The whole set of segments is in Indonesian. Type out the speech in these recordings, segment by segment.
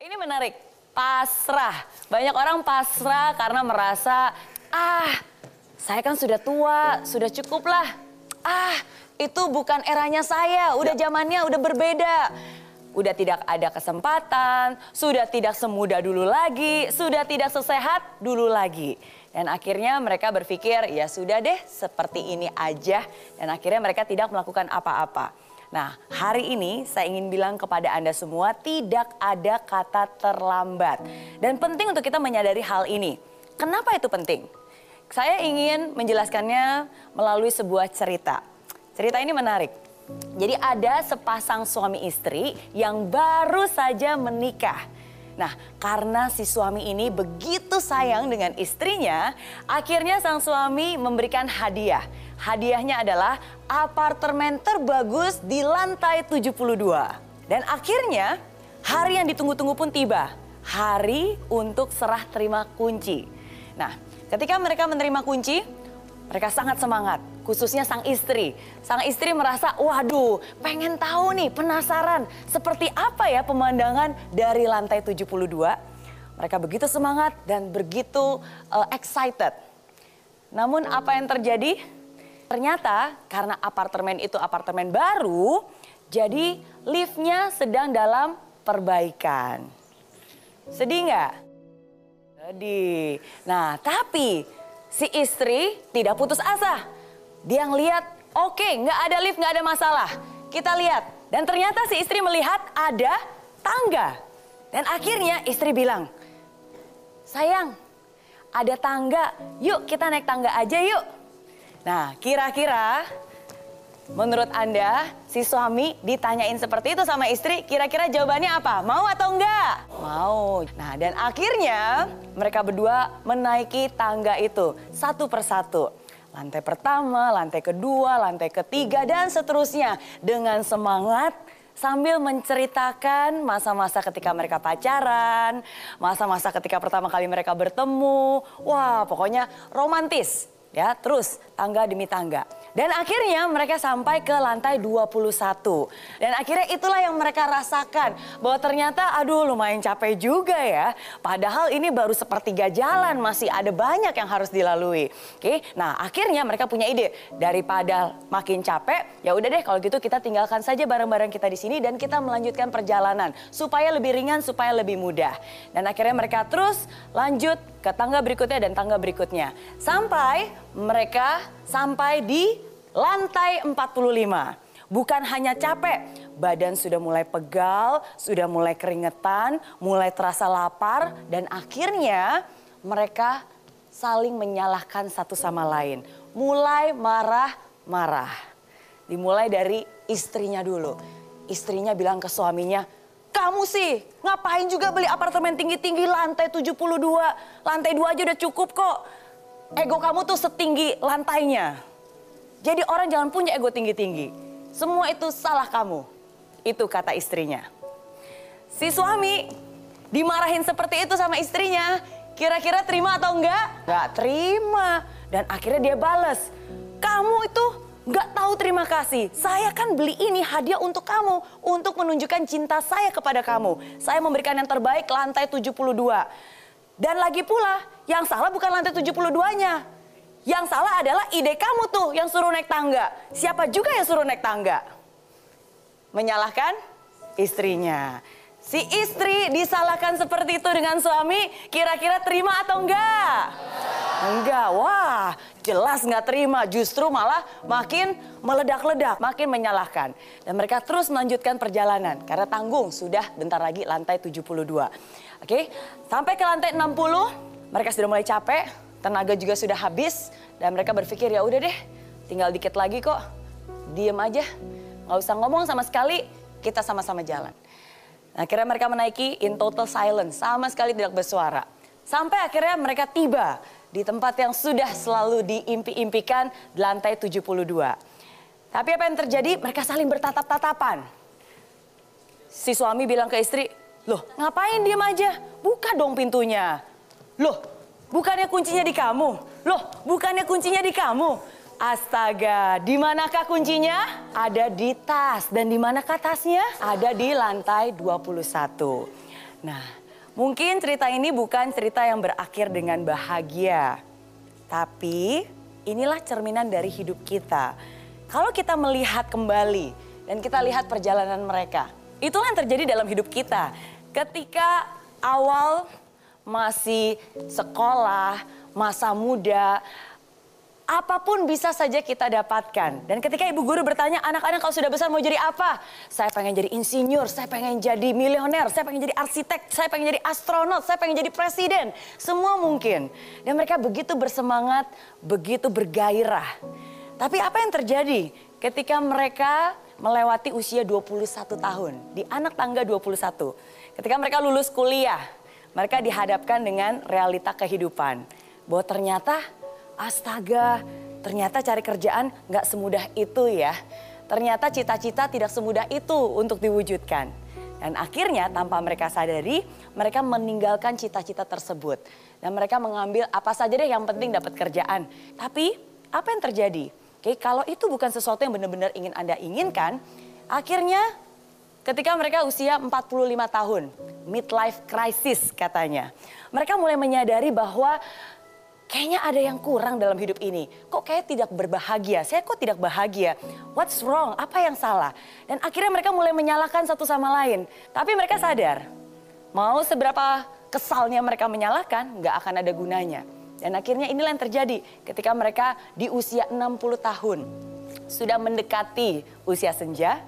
Ini menarik, pasrah. Banyak orang pasrah karena merasa, ah saya kan sudah tua, sudah cukup lah. Ah itu bukan eranya saya, udah zamannya udah berbeda. Udah tidak ada kesempatan, sudah tidak semudah dulu lagi, sudah tidak sesehat dulu lagi. Dan akhirnya mereka berpikir, ya sudah deh seperti ini aja. Dan akhirnya mereka tidak melakukan apa-apa. Nah, hari ini saya ingin bilang kepada Anda semua, tidak ada kata terlambat. Dan penting untuk kita menyadari hal ini. Kenapa itu penting? Saya ingin menjelaskannya melalui sebuah cerita. Cerita ini menarik. Jadi ada sepasang suami istri yang baru saja menikah. Nah, karena si suami ini begitu sayang dengan istrinya, akhirnya sang suami memberikan hadiah. Hadiahnya adalah apartemen terbagus di lantai 72. Dan akhirnya hari yang ditunggu-tunggu pun tiba. Hari untuk serah terima kunci. Nah, ketika mereka menerima kunci, mereka sangat semangat. Khususnya sang istri. Sang istri merasa, waduh pengen tahu nih, penasaran. Seperti apa ya pemandangan dari lantai 72. Mereka begitu semangat dan begitu uh, excited. Namun apa yang terjadi? Ternyata karena apartemen itu apartemen baru, jadi liftnya sedang dalam perbaikan. Sedih nggak? Sedih. Nah tapi si istri tidak putus asa. Dia ngeliat, oke okay, nggak ada lift, nggak ada masalah. Kita lihat. Dan ternyata si istri melihat ada tangga. Dan akhirnya istri bilang, sayang ada tangga, yuk kita naik tangga aja yuk. Nah, kira-kira menurut Anda si suami ditanyain seperti itu sama istri, kira-kira jawabannya apa? Mau atau enggak? Mau. Nah, dan akhirnya mereka berdua menaiki tangga itu satu persatu. Lantai pertama, lantai kedua, lantai ketiga, dan seterusnya. Dengan semangat sambil menceritakan masa-masa ketika mereka pacaran, masa-masa ketika pertama kali mereka bertemu. Wah, pokoknya romantis ya terus tangga demi tangga. Dan akhirnya mereka sampai ke lantai 21. Dan akhirnya itulah yang mereka rasakan bahwa ternyata aduh lumayan capek juga ya. Padahal ini baru sepertiga jalan masih ada banyak yang harus dilalui. Oke. Nah, akhirnya mereka punya ide daripada makin capek, ya udah deh kalau gitu kita tinggalkan saja barang-barang kita di sini dan kita melanjutkan perjalanan supaya lebih ringan, supaya lebih mudah. Dan akhirnya mereka terus lanjut ke tangga berikutnya dan tangga berikutnya. Sampai mereka sampai di lantai 45. Bukan hanya capek, badan sudah mulai pegal, sudah mulai keringetan, mulai terasa lapar, dan akhirnya mereka saling menyalahkan satu sama lain. Mulai marah-marah. Dimulai dari istrinya dulu. Istrinya bilang ke suaminya, kamu sih ngapain juga beli apartemen tinggi-tinggi lantai 72, lantai 2 aja udah cukup kok. Ego kamu tuh setinggi lantainya. Jadi orang jangan punya ego tinggi-tinggi. Semua itu salah kamu. Itu kata istrinya. Si suami dimarahin seperti itu sama istrinya. Kira-kira terima atau enggak? Enggak terima. Dan akhirnya dia bales. Kamu itu Gak tahu terima kasih. Saya kan beli ini hadiah untuk kamu. Untuk menunjukkan cinta saya kepada kamu. Saya memberikan yang terbaik lantai 72. Dan lagi pula, yang salah bukan lantai 72-nya. Yang salah adalah ide kamu tuh yang suruh naik tangga. Siapa juga yang suruh naik tangga? Menyalahkan istrinya. Si istri disalahkan seperti itu dengan suami, kira-kira terima atau enggak? Enggak, wah jelas nggak terima. Justru malah makin meledak-ledak, makin menyalahkan. Dan mereka terus melanjutkan perjalanan karena tanggung sudah bentar lagi lantai 72. Oke, sampai ke lantai 60, mereka sudah mulai capek, tenaga juga sudah habis. Dan mereka berpikir ya udah deh, tinggal dikit lagi kok. Diem aja, nggak usah ngomong sama sekali, kita sama-sama jalan. Nah, akhirnya mereka menaiki in total silence, sama sekali tidak bersuara. Sampai akhirnya mereka tiba di tempat yang sudah selalu diimpi-impikan di lantai 72. Tapi apa yang terjadi? Mereka saling bertatap-tatapan. Si suami bilang ke istri, loh ngapain diem aja? Buka dong pintunya. Loh bukannya kuncinya di kamu? Loh bukannya kuncinya di kamu? Astaga, di manakah kuncinya? Ada di tas. Dan di manakah tasnya? Ada di lantai 21. Nah, mungkin cerita ini bukan cerita yang berakhir dengan bahagia. Tapi inilah cerminan dari hidup kita. Kalau kita melihat kembali dan kita lihat perjalanan mereka, itulah yang terjadi dalam hidup kita. Ketika awal masih sekolah, masa muda, apa pun bisa saja kita dapatkan. Dan ketika ibu guru bertanya, anak-anak kalau sudah besar mau jadi apa? Saya pengen jadi insinyur, saya pengen jadi milioner, saya pengen jadi arsitek, saya pengen jadi astronot, saya pengen jadi presiden. Semua mungkin. Dan mereka begitu bersemangat, begitu bergairah. Tapi apa yang terjadi ketika mereka melewati usia 21 tahun, di anak tangga 21. Ketika mereka lulus kuliah, mereka dihadapkan dengan realita kehidupan. Bahwa ternyata astaga ternyata cari kerjaan nggak semudah itu ya. Ternyata cita-cita tidak semudah itu untuk diwujudkan. Dan akhirnya tanpa mereka sadari, mereka meninggalkan cita-cita tersebut. Dan mereka mengambil apa saja deh yang penting dapat kerjaan. Tapi apa yang terjadi? Oke, kalau itu bukan sesuatu yang benar-benar ingin Anda inginkan, akhirnya ketika mereka usia 45 tahun, midlife crisis katanya. Mereka mulai menyadari bahwa kayaknya ada yang kurang dalam hidup ini. Kok kayak tidak berbahagia? Saya kok tidak bahagia? What's wrong? Apa yang salah? Dan akhirnya mereka mulai menyalahkan satu sama lain. Tapi mereka sadar, mau seberapa kesalnya mereka menyalahkan, nggak akan ada gunanya. Dan akhirnya inilah yang terjadi ketika mereka di usia 60 tahun. Sudah mendekati usia senja,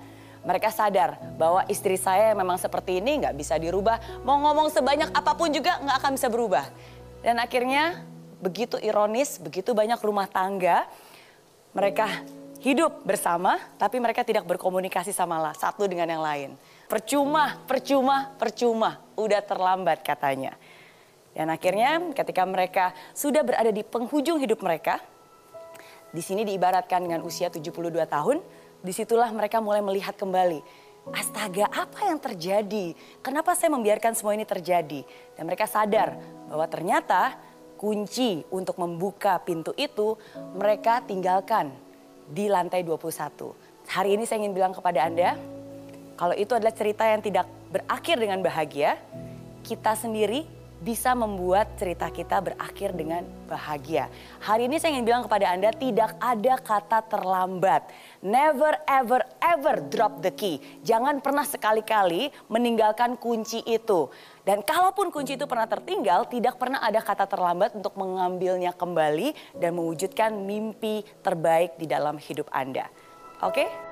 mereka sadar bahwa istri saya memang seperti ini nggak bisa dirubah. Mau ngomong sebanyak apa pun juga nggak akan bisa berubah. Dan akhirnya begitu ironis, begitu banyak rumah tangga mereka hidup bersama tapi mereka tidak berkomunikasi sama lah satu dengan yang lain. Percuma, percuma, percuma, udah terlambat katanya. Dan akhirnya ketika mereka sudah berada di penghujung hidup mereka, di sini diibaratkan dengan usia 72 tahun, di situlah mereka mulai melihat kembali. Astaga, apa yang terjadi? Kenapa saya membiarkan semua ini terjadi? Dan mereka sadar bahwa ternyata kunci untuk membuka pintu itu mereka tinggalkan di lantai 21. Hari ini saya ingin bilang kepada Anda, kalau itu adalah cerita yang tidak berakhir dengan bahagia, kita sendiri bisa membuat cerita kita berakhir dengan bahagia. Hari ini saya ingin bilang kepada Anda tidak ada kata terlambat. Never ever ever drop the key. Jangan pernah sekali-kali meninggalkan kunci itu. Dan kalaupun kunci itu pernah tertinggal, tidak pernah ada kata terlambat untuk mengambilnya kembali dan mewujudkan mimpi terbaik di dalam hidup Anda. Oke? Okay?